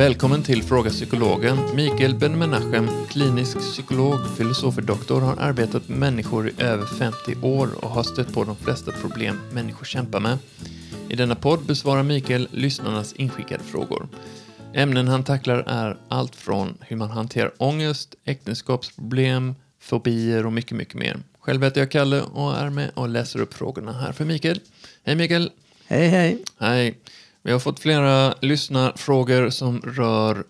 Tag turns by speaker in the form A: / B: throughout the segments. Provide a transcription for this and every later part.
A: Välkommen till Fråga Psykologen. Mikael Ben-Menachem, klinisk psykolog, filosoferdoktor, har arbetat med människor i över 50 år och har stött på de flesta problem människor kämpar med. I denna podd besvarar Mikael lyssnarnas inskickade frågor. Ämnen han tacklar är allt från hur man hanterar ångest, äktenskapsproblem, fobier och mycket, mycket mer. Själv heter jag Kalle och är med och läser upp frågorna här för Mikael. Hej Mikael!
B: Hej hej!
A: Hej! Vi har fått flera lyssnarfrågor som rör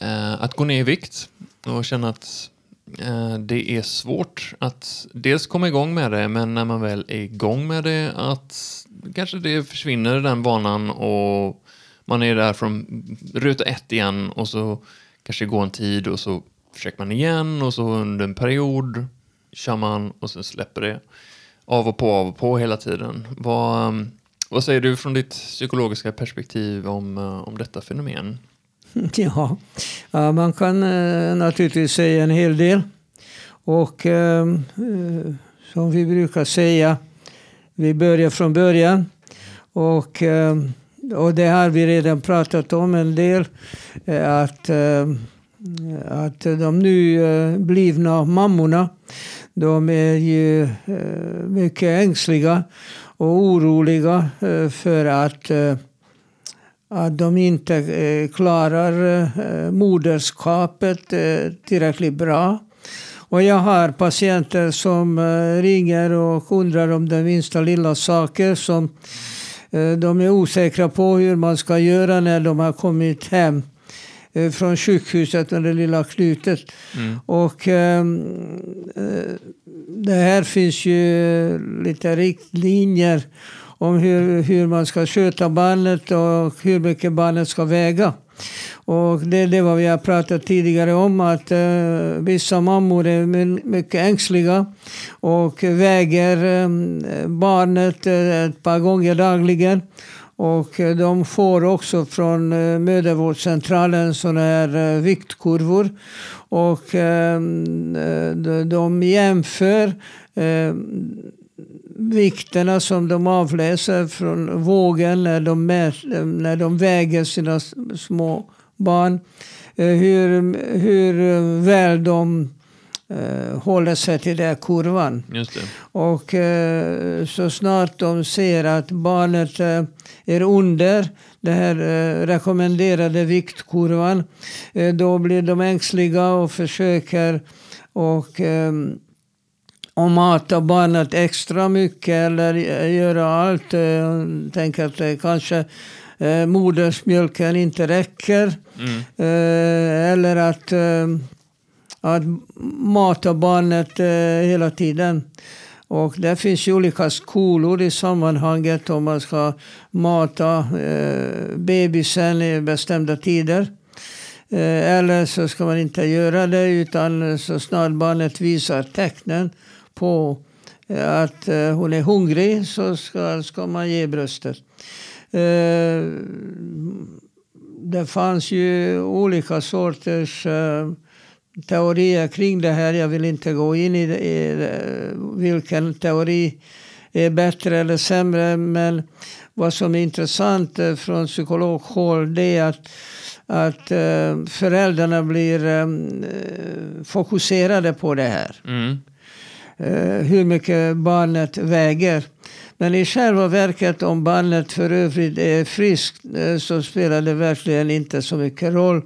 A: eh, att gå ner i vikt och känna att eh, det är svårt att dels komma igång med det, men när man väl är igång med det att kanske det försvinner den vanan och man är där från ruta ett igen och så kanske det går en tid och så försöker man igen och så under en period kör man och sen släpper det av och på, av och på hela tiden. Vad, ehm, vad säger du från ditt psykologiska perspektiv om, eh, om detta fenomen?
B: Ja, man kan eh, naturligtvis säga en hel del. Och ehm, eh, som vi brukar säga, vi börjar från början. Och, ehm, och det har vi redan pratat om en del. Att, att de nu blivna mammorna, de är ju mycket ängsliga och oroliga eh, för att, eh, att de inte eh, klarar moderskapet tillräckligt bra. Och jag har patienter som ringer och undrar om den minsta lilla saker som de är osäkra på hur man ska göra när de har kommit hem från sjukhuset med det lilla knutet. Mm. Och ehm, det här finns ju lite riktlinjer om hur, hur man ska sköta barnet och hur mycket barnet ska väga. Och det är det vad vi har pratat tidigare om att uh, vissa mammor är mycket ängsliga och väger um, barnet uh, ett par gånger dagligen. Och eh, de får också från eh, mödravårdscentralen sådana här eh, viktkurvor. Och ehm, de jämför ehm, vikterna som de avläser från vågen när de, ehm, när de väger sina små barn. Hur, hur väl de eh, håller sig till den kurvan. Och eh, så snart de ser att barnet är under den här eh, rekommenderade viktkurvan. Eh, då blir de ängsliga och försöker och, eh, och mata barnet extra mycket eller göra allt. Eh, tänker att det kanske eh, modersmjölken inte räcker. Mm. Eh, eller att, eh, att mata barnet eh, hela tiden. Och det finns ju olika skolor i sammanhanget om man ska mata eh, bebisen i bestämda tider. Eh, eller så ska man inte göra det utan så snart barnet visar tecknen på eh, att eh, hon är hungrig så ska, ska man ge bröstet. Eh, det fanns ju olika sorters eh, teorier kring det här. Jag vill inte gå in i, i vilken teori är bättre eller sämre. Men vad som är intressant eh, från psykologhåll det är att, att eh, föräldrarna blir eh, fokuserade på det här. Mm. Hur mycket barnet väger. Men i själva verket om barnet för övrigt är friskt så spelar det verkligen inte så mycket roll.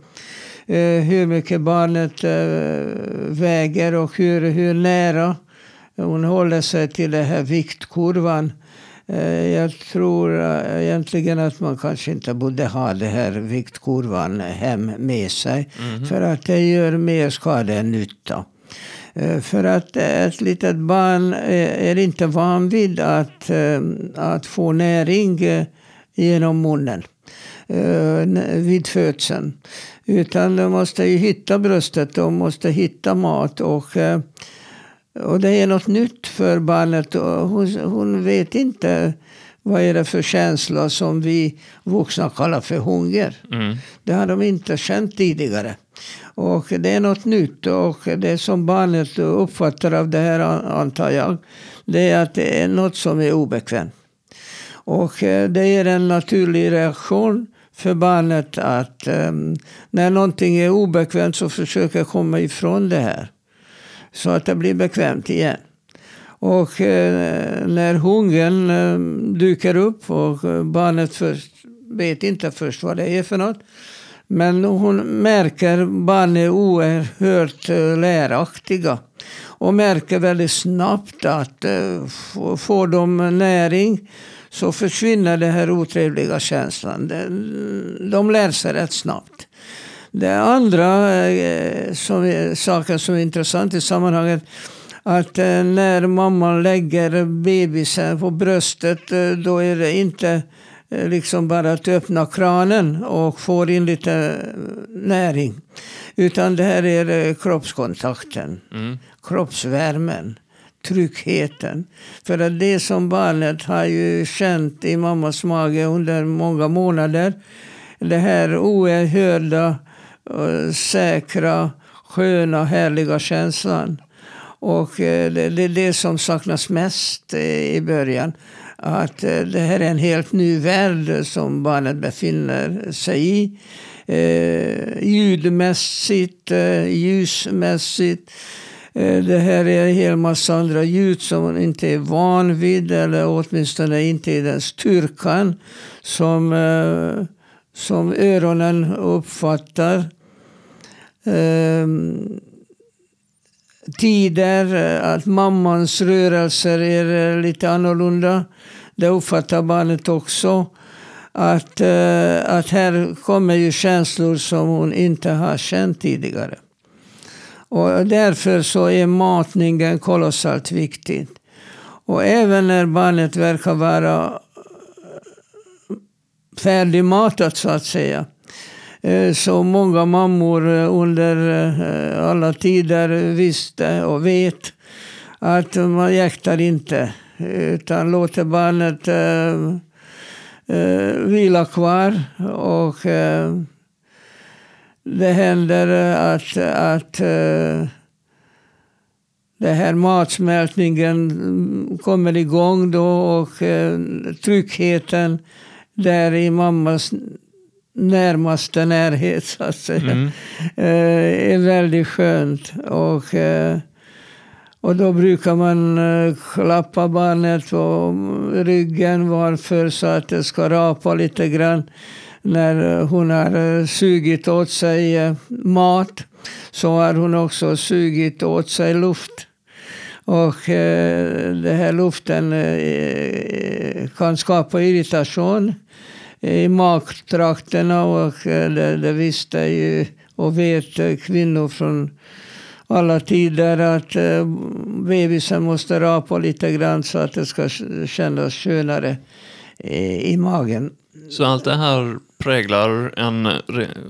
B: Eh, hur mycket barnet eh, väger och hur, hur nära hon håller sig till den här viktkurvan. Eh, jag tror egentligen att man kanske inte borde ha den här viktkurvan hem med sig. Mm. För att det gör mer skada än nytta. För att ett litet barn är inte van vid att, att få näring genom munnen vid födseln. Utan de måste ju hitta bröstet, de måste hitta mat. Och, eh, och det är något nytt för barnet. Hon, hon vet inte vad är det för känsla som vi vuxna kallar för hunger. Mm. Det har de inte känt tidigare. Och det är något nytt. Och det som barnet uppfattar av det här, antar jag, det är att det är något som är obekvämt. Och eh, det är en naturlig reaktion för barnet att um, när någonting är obekvämt så försöka komma ifrån det här. Så att det blir bekvämt igen. Och eh, när hungern eh, dyker upp och eh, barnet först, vet inte först vad det är för något. Men hon märker barnet är oerhört eh, läraktiga. Och märker väldigt snabbt att eh, får de näring så försvinner den här otrevliga känslan. De lär sig rätt snabbt. Det andra eh, som, saken som är intressant i sammanhanget att eh, när mamman lägger bebisen på bröstet eh, då är det inte liksom bara att öppna kranen och få in lite näring. Utan det här är kroppskontakten, mm. kroppsvärmen tryggheten. För att det som barnet har ju känt i mammas mage under många månader. Det här oerhörda, eh, säkra, sköna, härliga känslan. Och eh, det är det som saknas mest eh, i början. Att det här är en helt ny värld som barnet befinner sig i. Ljudmässigt, ljusmässigt Eh, det här är en hel massa andra ljud som man inte är van vid eller åtminstone inte i den styrkan som, eh, som öronen uppfattar. Ehm, tider, eh, att mammans rörelser är lite annorlunda. Det uppfattar barnet också. Att, att här kommer ju känslor som hon inte har känt tidigare. Och därför så är matningen kolossalt viktig. Och även när barnet verkar vara eh, färdigmatat så att säga. Eh, så många mammor eh, under alla tider visste och vet att man jäktar inte. Utan låter barnet vila kvar. och det händer att, att uh, det här matsmältningen kommer igång då och uh, tryggheten där i mammas närmaste närhet så att säga. Mm. Är väldigt skönt. Och, och då brukar man klappa barnet på ryggen varför så att det ska rapa lite grann när eh, hon har eh, sugit åt sig eh, mat så har hon också sugit åt sig luft. Och eh, den här luften kan skapa irritation i magtrakterna och det, det visste ju och vet kvinnor från alla tider att bebisen måste rapa lite grann så att det ska kännas skönare i magen.
A: Så allt det här präglar en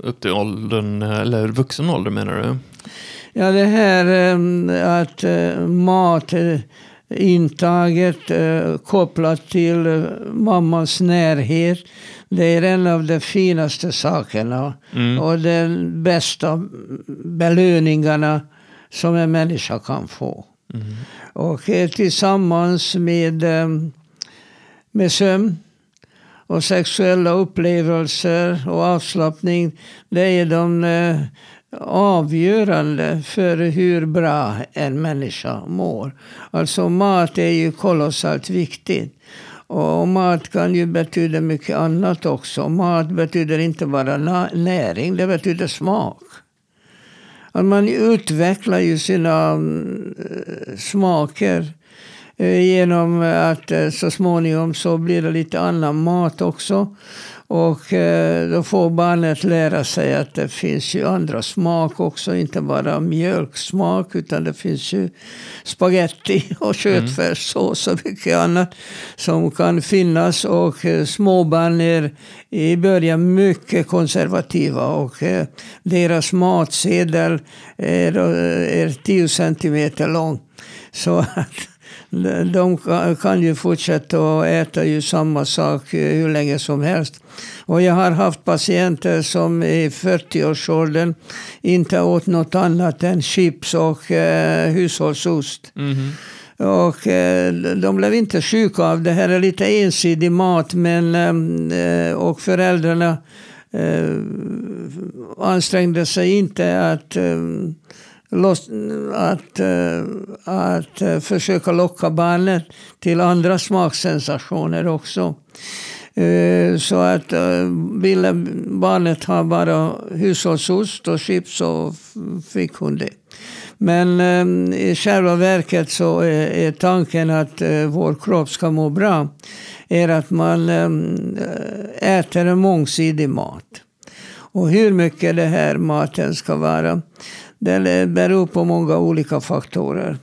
A: upp till åldern, eller vuxen ålder menar du?
B: Ja, det här ehm, att eh, matintaget eh, kopplat till eh, mammans närhet. Det är en av de finaste sakerna mm. och de bästa belöningarna som en människa kan få. Mm. Och tillsammans med, ehm, med sömn och sexuella upplevelser och avslappning, det är de eh, avgörande för hur bra en människa mår. Alltså mat är ju kolossalt viktigt. Och mat kan ju betyda mycket annat också. Mat betyder inte bara näring, det betyder smak. Att man utvecklar ju sina mm, smaker genom att eh, så småningom så blir det lite annan mat också. Och eh, då får barnet lära sig att det finns ju andra smak också. Inte bara mjölksmak utan det finns ju spaghetti och köttfärssås och mycket annat som kan finnas. Och småbarn är i början mycket konservativa och deras matsedel är, är 10 centimeter lång. Så att de kan ju fortsätta att äta ju samma sak eh, hur länge som helst. Och jag har haft patienter som i 40-årsåldern inte åt något annat än chips och eh, hushållsost. Mm -hmm. Och eh, de blev inte sjuka av det här. är lite ensidig mat men, eh, och föräldrarna eh, ansträngde sig inte att, eh, att, eh, att eh, försöka locka barnet till andra smaksensationer också. Eh, så att ville barnet ha bara hushållsost och chips så fick hon det. Men i själva verket så är, tanken att vår kropp ska må bra. Är att man äter en mångsidig mat. Och hur mycket det här maten ska vara. Det beror på många olika faktorer.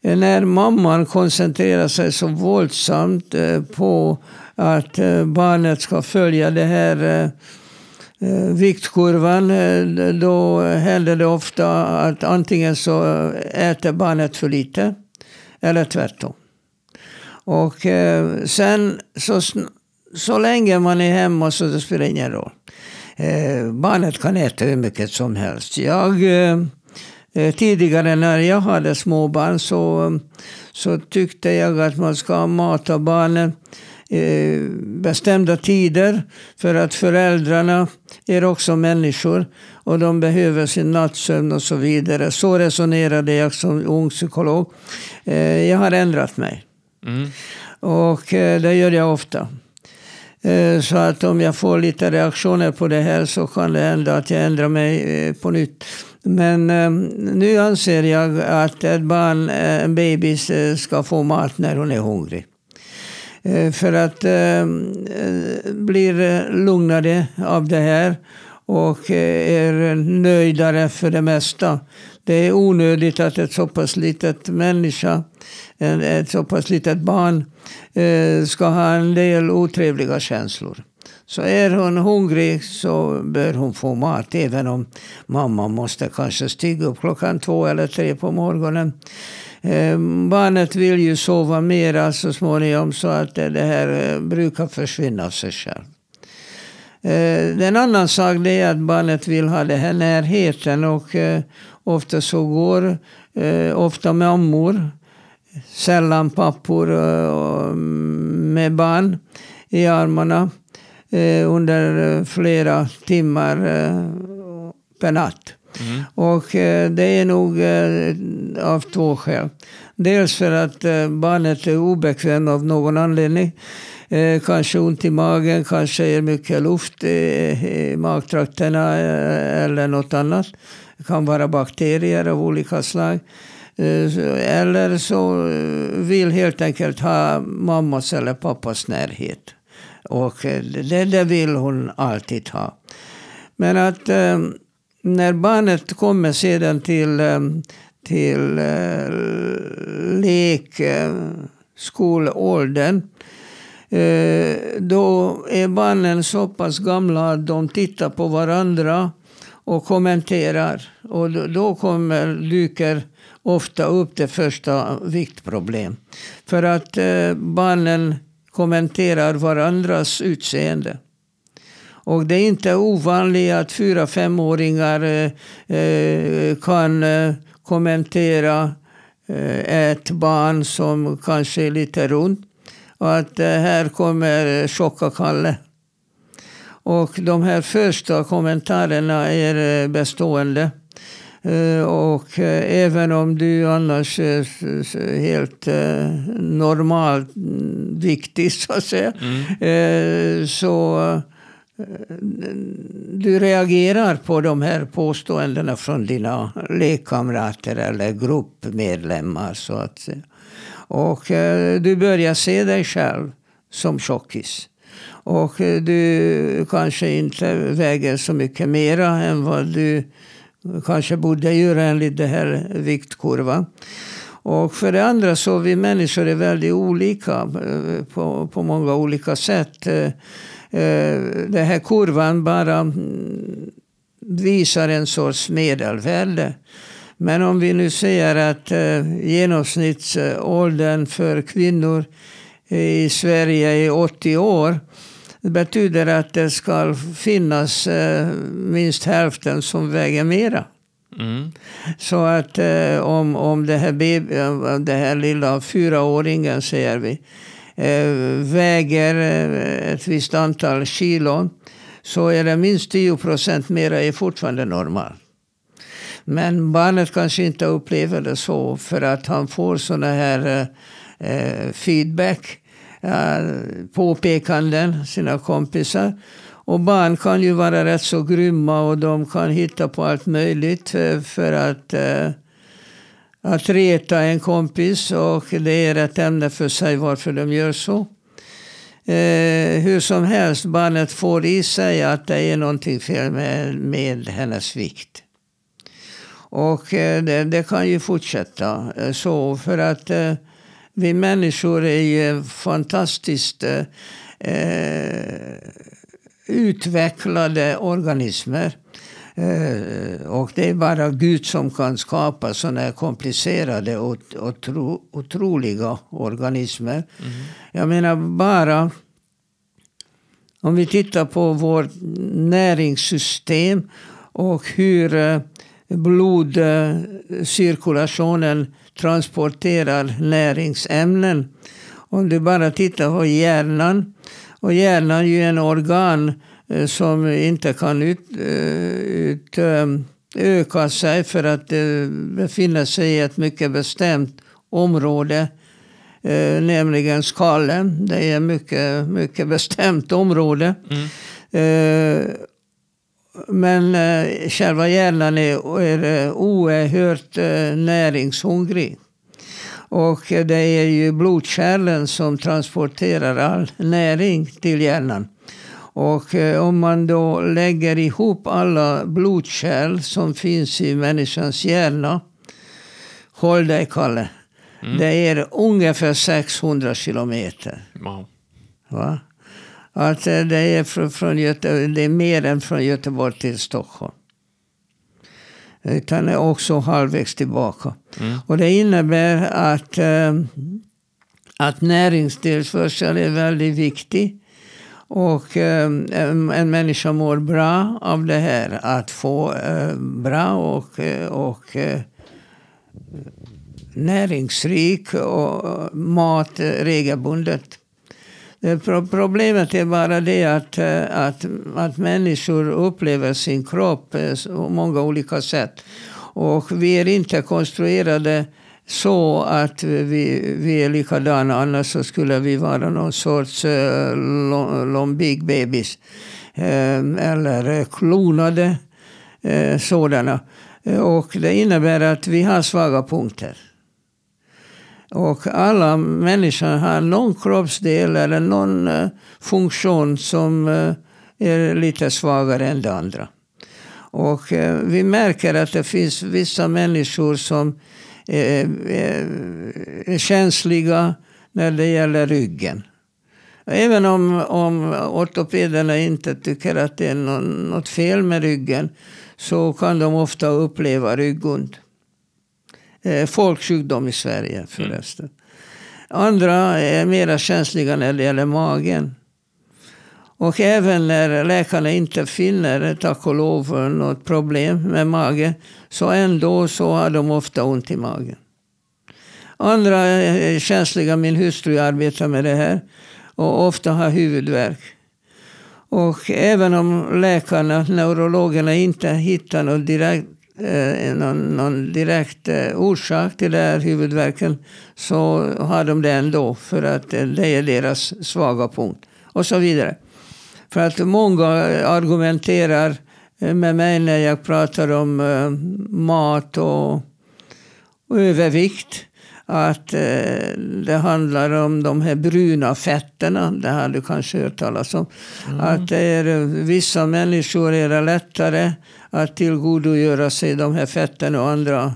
B: När mamman koncentrerar sig så våldsamt eh, på att eh, barnet ska följa det här eh, viktkurvan, då händer det ofta att antingen så äter barnet för lite eller tvärtom. Och sen så, så länge man är hemma så det spelar ingen roll. Barnet kan äta hur mycket som helst. Jag, tidigare när jag hade småbarn så, så tyckte jag att man ska mata barnen Eh, bestämda tider. För att föräldrarna är också människor och de behöver sin nattsömn och så vidare. Så resonerade jag som ung psykolog. Eh, jag har ändrat mig. Mm. Och eh, det gör jag ofta. Eh, så att om jag får lite reaktioner på det här så kan det hända att jag ändrar mig eh, på nytt. Men ehm, nu anser jag att ett barn, eh, en bebis, ska få mat när hon är hungrig. För att bli blir lugnade av det här och eh, är nöjdare för det mesta. Det är onödigt att ett så pass litet människa, ett så pass litet barn, eh, ska ha en del otrevliga känslor. Så är hon hungrig så bör hon få mat, även om mamma måste kanske stiga upp klockan två eller tre på morgonen. Eh, barnet vill ju sova mera så småningom så att det här eh, brukar försvinna av sig själv. Eh, en annan sak är att barnet vill ha den här närheten och ofta så går ofta mammor, sällan pappor med barn i armarna under flera timmar per natt. Mm. Och eh, det är nog eh, av två skäl. Dels för att eh, barnet är obekväm av någon anledning. Eh, kanske ont i magen, kanske är mycket luft i magtrakterna eh, eller något annat. Det kan vara bakterier av olika slag. Eh, eller så vill helt enkelt ha mammas eller pappas närhet. Och det, det vill hon alltid ha. Men att när barnet kommer sedan till, till eh, lek, eh, Eh, då är barnen så pass gamla att de tittar på varandra och kommenterar. Och då kommer, dyker ofta upp det första viktproblem. För att eh, barnen kommenterar varandras utseende. Och det är inte ovanligt att fyra femåringar eh, kan kommentera ett barn som kanske är lite runt. Och att här kommer tjocka Kalle. Och de här första kommentarerna är bestående. Och även om du annars är helt normalt viktig så att säga. Mm. Så du reagerar på de här påståendena från dina lekkamrater eller gruppmedlemmar. Så att säga. Och eh, du börjar se dig själv som tjockis. Och eh, du kanske inte väger så mycket mera än vad du kanske borde göra enligt den här viktkurvan. Och för det andra så vi människor är väldigt olika eh, på, på många olika sätt. Den här kurvan bara mm, visar en sorts medelvärde. Men om vi nu säger att eh, genomsnittsåldern för kvinnor i Sverige är 80 år. Det betyder att det ska finnas eh, minst hälften som väger mera. Mm. Så att om, om det, här baby, det här lilla fyraåringen, säger vi, Eh, väger eh, ett visst antal kilo så är det minst 10 procent mera är fortfarande normalt. Men barnet kanske inte upplever det så för att han får såna här eh, feedback, eh, påpekanden, sina kompisar. Och barn kan ju vara rätt så grymma och de kan hitta på allt möjligt för, att, eh, att reta en kompis. Och det är ett ämne för sig varför de gör så. Eh, hur som helst, barnet får i sig att det är någonting fel med, med hennes vikt. Och eh, det, det, kan ju fortsätta eh, så för att eh, vi människor är ju fantastiskt utvecklade organismer. och det är bara Gud som kan skapa sådana här komplicerade och, och tro, otroliga organismer. Mm. Jag menar bara om vi tittar på vårt näringssystem och hur blodcirkulationen transporterar näringsämnen. Om du bara tittar på hjärnan. Och hjärnan är ju en organ eh, som inte kan ut, eh, ut, eh, öka sig för att det befinner sig i ett mycket bestämt område. Nämligen skallen. Det är ett mycket, mycket bestämt område. Mm. Men eh, själva hjärnan är, är eh, oerhört eh, näringshungrig. Och det är ju blodkärlen som transporterar all näring till hjärnan. Och eh, om man då lägger ihop alla blodkärl som finns i människans hjärna. Håll dig Kalle. Mm. Det är ungefär 600 kilometer. Wow. Va? Att eh, det är, från, från Göte, det är mer än från Göteborg till Stockholm. Utan är också halvvägs tillbaka. Mm. Och det innebär att, äh, att näringstillförsel är väldigt viktig. Och äh, en, en människa mår bra av det här. Att få äh, bra och, och näringsrik och mat regelbundet. Problemet är bara det att, eh, att, att människor upplever sin kropp eh, på många olika sätt. Och vi är inte konstruerade så att vi, vi är likadana. Annars så skulle vi vara någon sorts eh, uh, lombig bebis. Eller klonade sådana. Och det innebär att vi har svaga punkter. Och alla människor har någon kroppsdel eller någon eh, funktion som eh, är lite svagare än det andra. Och eh, vi märker att det finns vissa människor som är, känsliga när det gäller ryggen. Även om, om ortopederna inte tycker att det är något fel med ryggen så kan de ofta uppleva ryggont eh, folksjukdom i Sverige mm. förresten. Mm. Andra är mer känsliga när det gäller magen. Och även när läkarna inte finner, tack och lov, något problem med magen så ändå så har de ofta ont i magen. Andra är känsliga, min hustru arbetar med det här, och ofta har huvudvärk. Och även om läkarna, neurologerna, inte hittar något direkt eh, någon, någon, direkt eh, orsak till den här huvudvärken så har de det ändå för att eh, det är deras svaga punkt. Och så vidare. För att många argumenterar eh, med mig när jag pratar om eh, mat och, och övervikt att eh, det handlar om de här bruna fetterna. Det har du kanske hört talas om. Mm. Att det är, vissa människor är det lättare att tillgodogöra sig de här fetterna och andra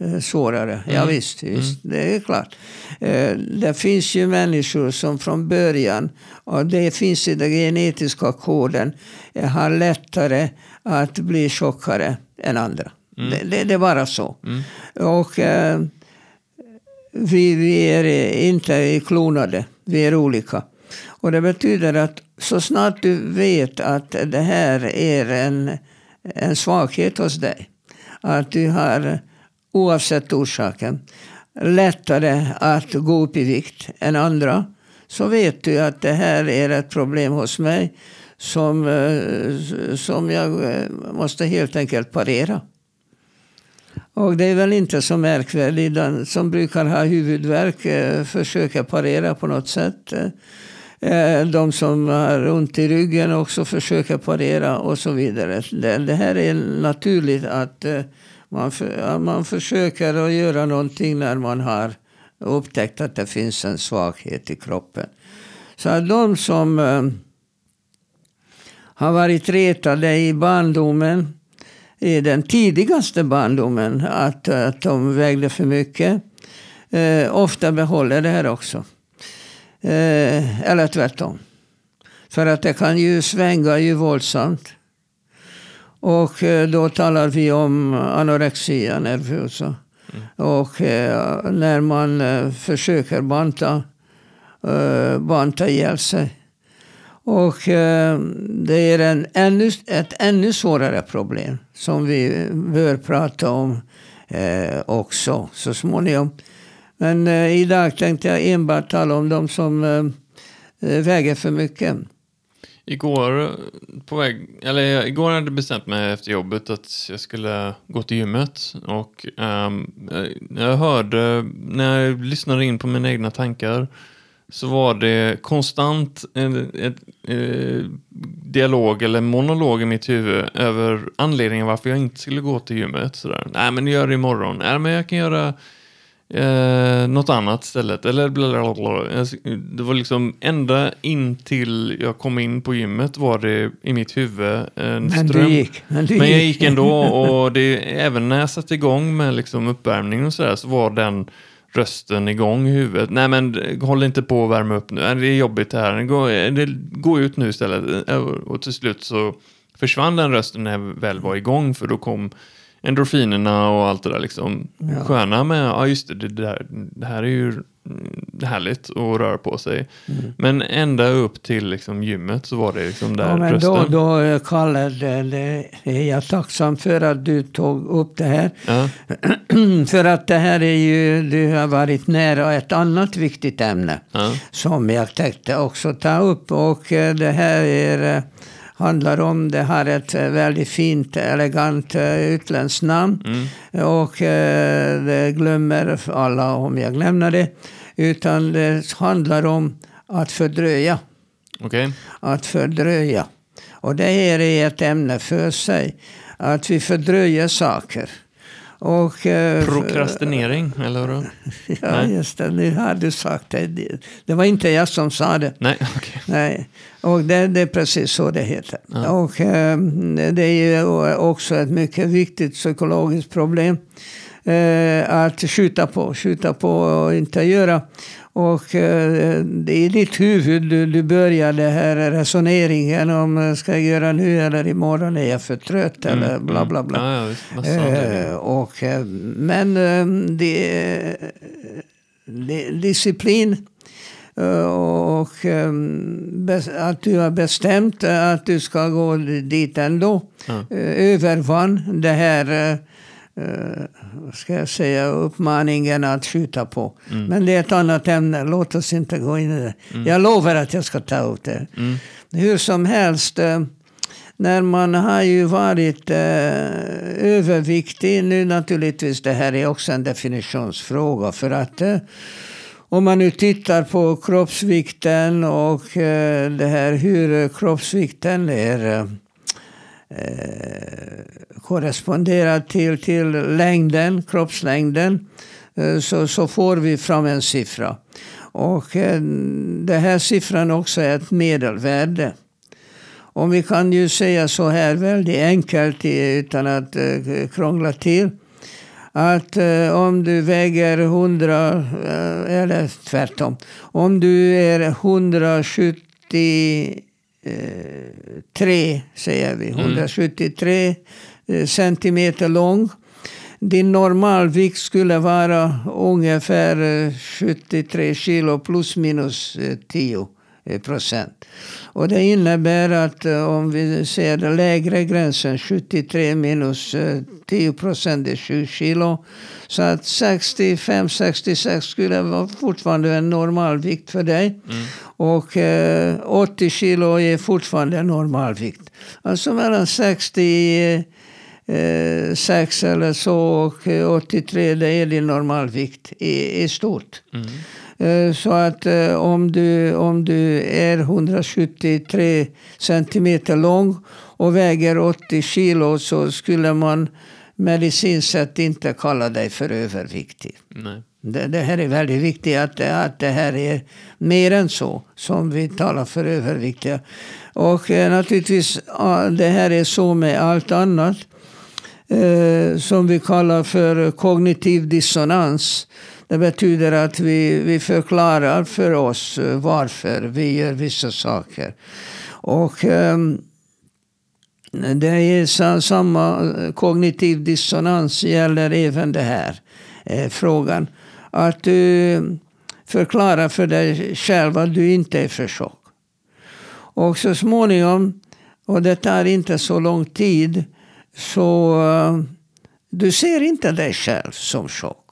B: eh, svårare. Mm. Ja, visst, visst mm. det är klart. Eh, det finns ju människor som från början, och det finns i den genetiska koden, eh, har lättare att bli tjockare än andra. Mm. Det, det, det, är bara så. Mm. Och eh, vi, vi är inte klonade, vi är olika. Och det betyder att så snart du vet att det här är en, en svaghet hos dig, att du har, oavsett orsaken, lättare att gå upp i vikt än andra, så vet du att det här är ett problem hos mig. som, eh, som jag eh, måste helt enkelt parera. Och det är väl inte så märkvärdigt. Den som brukar ha huvudvärk eh, försöker parera på något sätt. Eh, de som har ont i ryggen också försöker parera och så vidare. Det, det här är naturligt att eh, man, för, man försöker att göra någonting när man har upptäckt att det finns en svaghet i kroppen. Så att de som eh, har varit retade i barndomen, i den tidigaste barndomen, att, att de vägde för mycket. Ofta behåller det här också. Eh, eller tvärtom. För att det kan ju svänga ju våldsamt. Och eh, då talar vi om anorexia nervosa. Mm. Och eh, när man försöker banta, eh, banta ihjäl sig och eh, det är en ännu, ett ännu svårare problem som vi bör prata om eh, också så småningom. Men eh, idag tänkte jag enbart tala om de som eh, eh, väger för mycket.
A: Igår, på väg, eller eh, igår hade jag bestämt mig efter jobbet att jag skulle gå till gymmet. Och um, jag hörde, när jag lyssnade in på mina egna tankar, så var det konstant en, en, en, dialog eller monolog i mitt huvud över anledningen varför jag inte skulle gå till gymmet. Sådär. Nej, men jag gör det imorgon. Nej, men jag kan göra eh, något annat istället. Eller bla, bla, bla. Det var liksom ända in till jag kom in på gymmet var det i mitt huvud en
B: men
A: ström.
B: Du gick, men, du
A: men jag gick ändå och det, även när jag satte igång med liksom uppvärmning och sådär så var den rösten igång i huvudet. Nej men håll inte på att värma upp nu, det är jobbigt här, gå, det, gå ut nu istället. Och till slut så försvann den rösten när jag väl var igång för då kom endorfinerna och allt det där liksom ja. sköna med, ja just det, det, där, det här är ju härligt att röra på sig. Mm. Men ända upp till liksom gymmet så var det liksom där ja, men
B: rösten. Då, då Kalle, det, det är jag tacksam för att du tog upp det här. Ja. för att det här är ju, du har varit nära ett annat viktigt ämne. Ja. Som jag tänkte också ta upp. Och eh, det här är eh, handlar om. Det har ett eh, väldigt fint, elegant eh, utländskt namn. Mm. Och eh, det glömmer alla om jag lämnar det. Utan det handlar om att fördröja.
A: Okay.
B: Att fördröja. Och det är ett ämne för sig. Att vi fördröjer saker.
A: Och, eh, Prokrastinering, eller hur?
B: ja, Nej. just det. Nu har du sagt det. Det var inte jag som sa det.
A: Nej, okay.
B: Nej. Och det, det, är precis så det heter. Ja. Och eh, det är ju också ett mycket viktigt psykologiskt problem. Eh, att skjuta på, skjuta på och inte göra. Och eh, det är i ditt huvud du, börjar den här resoneringen om eh, ska jag göra nu eller imorgon, är jag för trött mm, eller bla mm. bla bla.
A: Ja, ja, eh,
B: och, men det, det, disciplin och att du har bestämt att du ska gå dit ändå. Ja. Övervann det här ska jag säga, uppmaningen att skjuta på. Mm. Men det är ett annat ämne, låt oss inte gå in i det. Mm. Jag lovar att jag ska ta upp det. Mm. Hur som helst, uh, när man har ju varit uh, överviktig, nu naturligtvis det här är också en definitionsfråga för att om man nu tittar på kroppsvikten och det här hur kroppsvikten är eh, Eh, korresponderar till, till längden, kroppslängden, eh, så, så får vi fram en siffra. Och eh, den här siffran också är ett medelvärde. Och vi kan ju säga så här väldigt enkelt utan att krångla till. Att om du väger 100, eller tvärtom. Om du är 170 3, säger vi, 173 mm. centimeter lång. Din normalvikt skulle vara ungefär 73 kilo plus minus 10. Eh, procent. Och det innebär att eh, om vi ser den lägre gränsen, 73 minus 10 procent är 7 kilo. Så att 65-66 skulle vara fortfarande en normalvikt för dig. Mm. Och 80 kilo är fortfarande en normalvikt. Alltså mellan 60 6 eller så och 83 det är din normalvikt i, i stort. Mm. Eh, så att eh, om du, om du är 173 centimeter lång och väger 80 kilo så skulle man medicinskt sett inte kalla dig för överviktig. Nej. Det, det, här är väldigt viktigt att, att det här är mer än så som vi talar för överviktiga. Och eh, naturligtvis, det här är så med allt annat eh, som vi kallar för kognitiv dissonans. Det betyder att vi, vi förklarar för oss eh, varför vi gör vissa saker. Och um, det är samma eh, kognitiv dissonans gäller även det här eh, frågan. Att du förklarar för dig själv att du inte är för tjock. Och så småningom, och det tar inte så lång tid, så uh, du ser inte dig själv som tjock.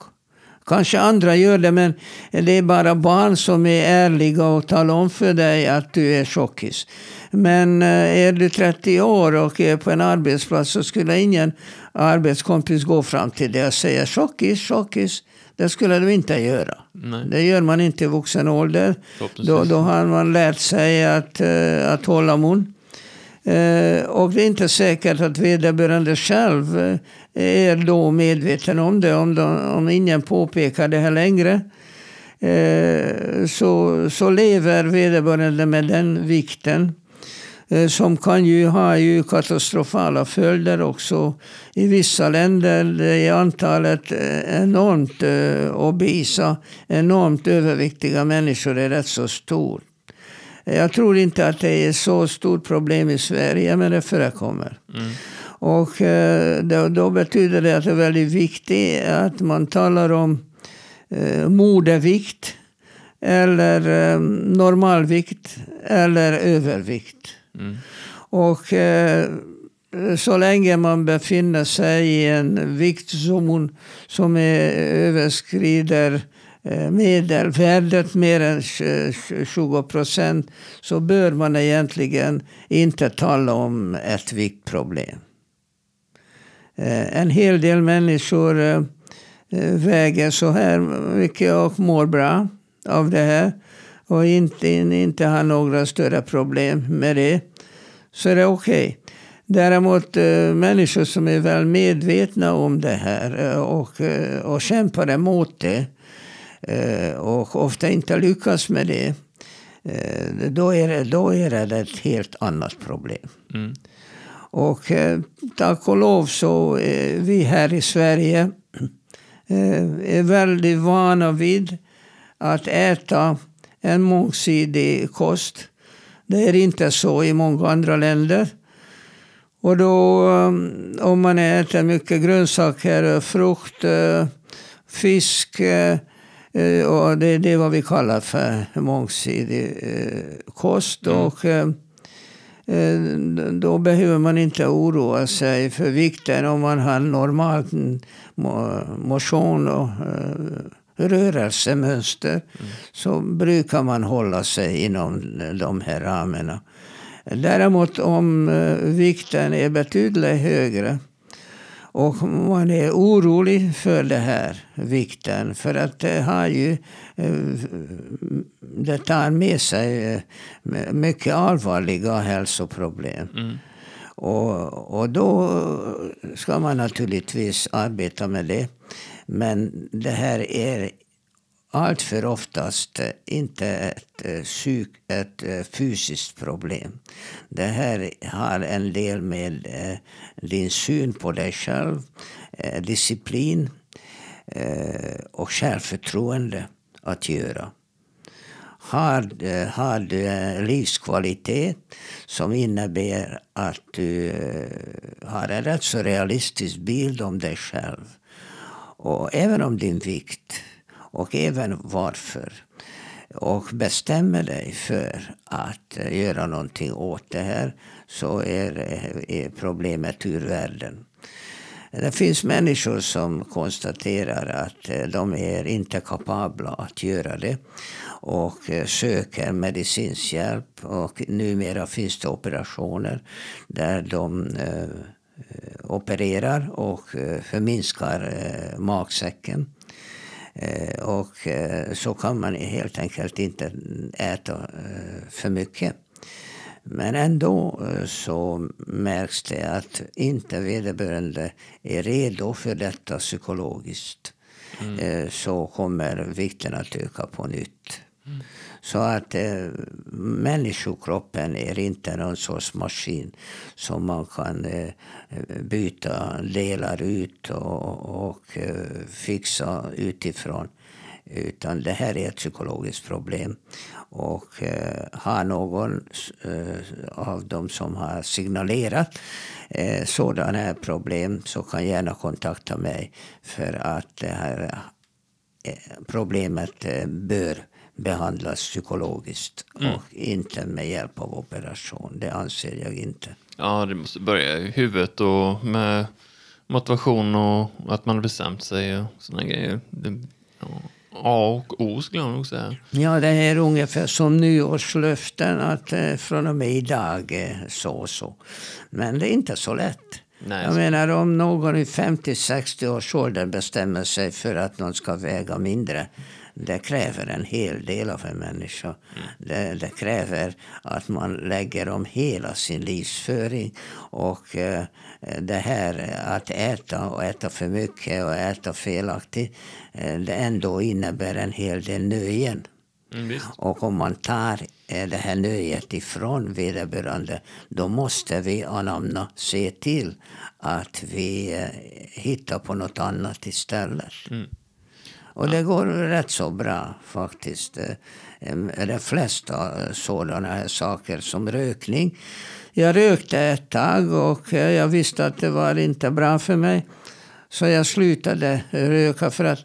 B: Kanske andra gör det, men det är bara barn som är ärliga och talar om för dig att du är tjockis. Men uh, är du 30 år och är på en arbetsplats så skulle ingen arbetskompis gå fram till dig och säga tjockis, tjockis. Det skulle du inte göra. Nej. Det gör man inte i vuxen ålder. Då, då har man lärt sig att, uh, att hålla mun. Eh, och det är inte säkert att vederbörande själv eh, är då medveten om det. Om, de, om ingen påpekar det här längre. Eh, så, så lever vederbörande med den vikten. Som kan ju ha ju katastrofala följder också. I vissa länder är antalet enormt obesa, enormt överviktiga människor är rätt så stort. Jag tror inte att det är så stort problem i Sverige, men det förekommer. Mm. Och eh, då, då, betyder det att det är väldigt viktigt att man talar om eh, modervikt eller eh, normalvikt eller övervikt. Mm. Och eh, så länge man befinner sig i en viktzon som är, överskrider Eh, medelvärdet mer än 20 procent så bör man egentligen inte tala om ett viktproblem. Eh, en hel del människor eh, väger så här mycket och mår bra av det här och inte, inte har några större problem med det. Så är det okej. Okay. Däremot människor som är väl medvetna om det här och, och kämpar emot det och ofta inte lyckas med det, eh, då är det, då är det ett helt annat problem. Mm. Och eh, tack och lov så är vi här i Sverige är väldigt vana vid att äta en mångsidig kost. Det är inte så i många andra länder. Och då om man äter mycket grönsaker, frukt, fisk, Eh, och det, det är vad vi kallar för mångsidig eh, kost. Mm. Och, eh, då behöver man inte oroa sig för vikten om man har normalt motion och rörelsemönster. Mm. Så brukar man hålla sig inom de här ramarna. Däremot om vikten är betydligt högre och man är orolig för det här, vikten. För att det har ju eh, det tar med sig eh, mycket allvarliga hälsoproblem. Mm. Och, och då ska man naturligtvis arbeta med det. Men det här är allt för oftast eh, inte ett, eh, psyk, ett eh, fysiskt problem. Det här har en del med din syn på dig själv, disciplin och självförtroende att göra. Har, har du livskvalitet som innebär att du har en rätt så realistisk bild om dig själv och även om din vikt och även varför. och bestämmer dig för att eh, göra någonting åt det här så är, eh, är problemet ur världen. Det finns människor som konstaterar att eh, de är inte kapabla att göra det och söker medicinsk hjälp. Och numera finns det operationer där de opererar och förminskar magsäcken. Och så kan man helt enkelt inte äta för mycket. Men ändå eh, så märks det att inte vederbörande är redo för detta psykologiskt. Mm. Eh, så kommer vikten att öka på nytt. Mm. Så att eh, människokroppen är inte någon sorts maskin som man kan eh, byta delar ut och, och eh, fixa utifrån. Utan det här är ett psykologiskt problem. Och eh, har någon eh, av dem som har signalerat eh, sådana här problem så kan gärna kontakta mig. För att det här eh, problemet eh, bör behandlas psykologiskt mm. och inte med hjälp av operation. Det anser jag inte.
A: Ja, det måste börja i huvudet och med motivation och att man har bestämt sig och sådana grejer. Det, ja. A och O skulle jag nog säga.
B: Ja, det är ungefär som nyårslöften att eh, från och med idag eh, så och så. Men det är inte så lätt. Nej, jag menar om någon i 50-60 års ålder bestämmer sig för att någon ska väga mindre det kräver en hel del av en människa. Mm. Det, det, kräver att man lägger om hela sin livsföring. Och eh, det här att äta och äta för mycket och äta felaktigt, eh, det ändå innebär en hel del nöjen. Mm, och om man tar eh, det här nöjet ifrån vederbörande, då måste vi anamna, se till att vi eh, hittar på något annat istället. Mm. Och det går rätt så bra faktiskt. Eh, de flesta sådana här saker som rökning. Jag rökte ett tag och jag visste att det var inte bra för mig. Så jag slutade röka för att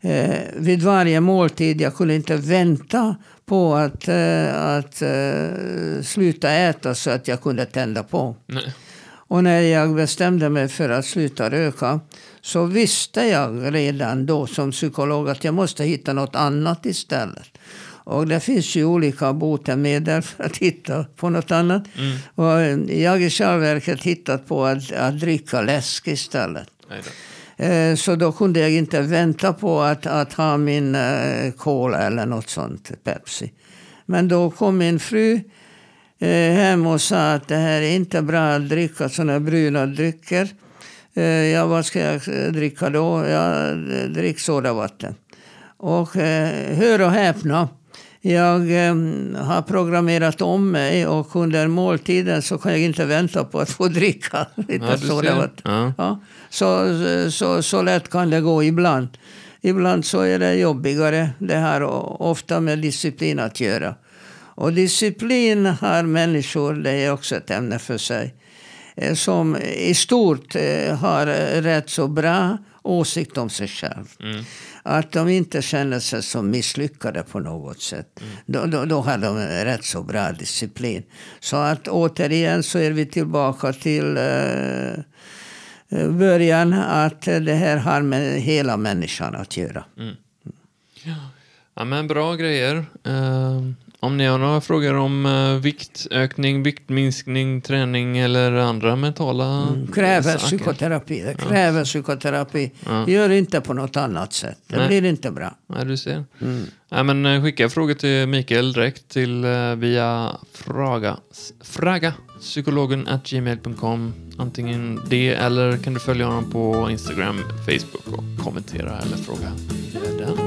B: eh, vid varje måltid, jag kunde inte vänta på att, eh, att eh, sluta äta så att jag kunde tända på. Nej. Och när jag bestämde mig för att sluta röka så visste jag redan då som psykolog att jag måste hitta något annat istället. Och det finns ju olika botemedel för att hitta på något annat. Mm. Och jag i själva verket hittat på att, att dricka läsk istället. Eh, så då kunde jag inte vänta på att, att ha min eh, cola eller något sånt, Pepsi. Men då kom min fru eh, hem och sa att det här är inte bra att dricka sådana bruna drycker. Eh, ja, vad ska jag dricka då? Jag dricker sodavatten. Och eh, hör och häpna. Jag eh, har programmerat om mig och under måltiden så kan jag inte vänta på att få dricka lite ja, sodavatten. Ja. Ja. Så, så, så lätt kan det gå ibland. Ibland så är det jobbigare. Det har ofta med disciplin att göra. Och disciplin har människor, det är också ett ämne för sig. Eh, som i stort eh, har rätt så bra åsikt om sig själv. Mm. Att de inte känner sig som misslyckade på något sätt. Mm. Då, då, då, har de rätt så bra disciplin. Så att återigen så är vi tillbaka till eh, eh början. Att det här har med hela människan att göra. Mm.
A: Ja. ja, men bra grejer. Uh... Om ni har några frågor om uh, viktökning, viktminskning, träning eller andra mentala mm,
B: Kräver saker. psykoterapi. Det kräver ja. psykoterapi. Ja. Gör inte på något annat sätt. Det Nej. blir inte bra.
A: Nej, du ser. Mm. Ja, men, uh, skicka frågor till Mikael direkt till, uh, via fraga, fraga psykologen gmail.com. Antingen det eller kan du följa honom på Instagram, Facebook och kommentera eller fråga den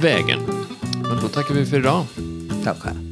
A: vägen. Men då tackar vi för idag.
B: Tack själv.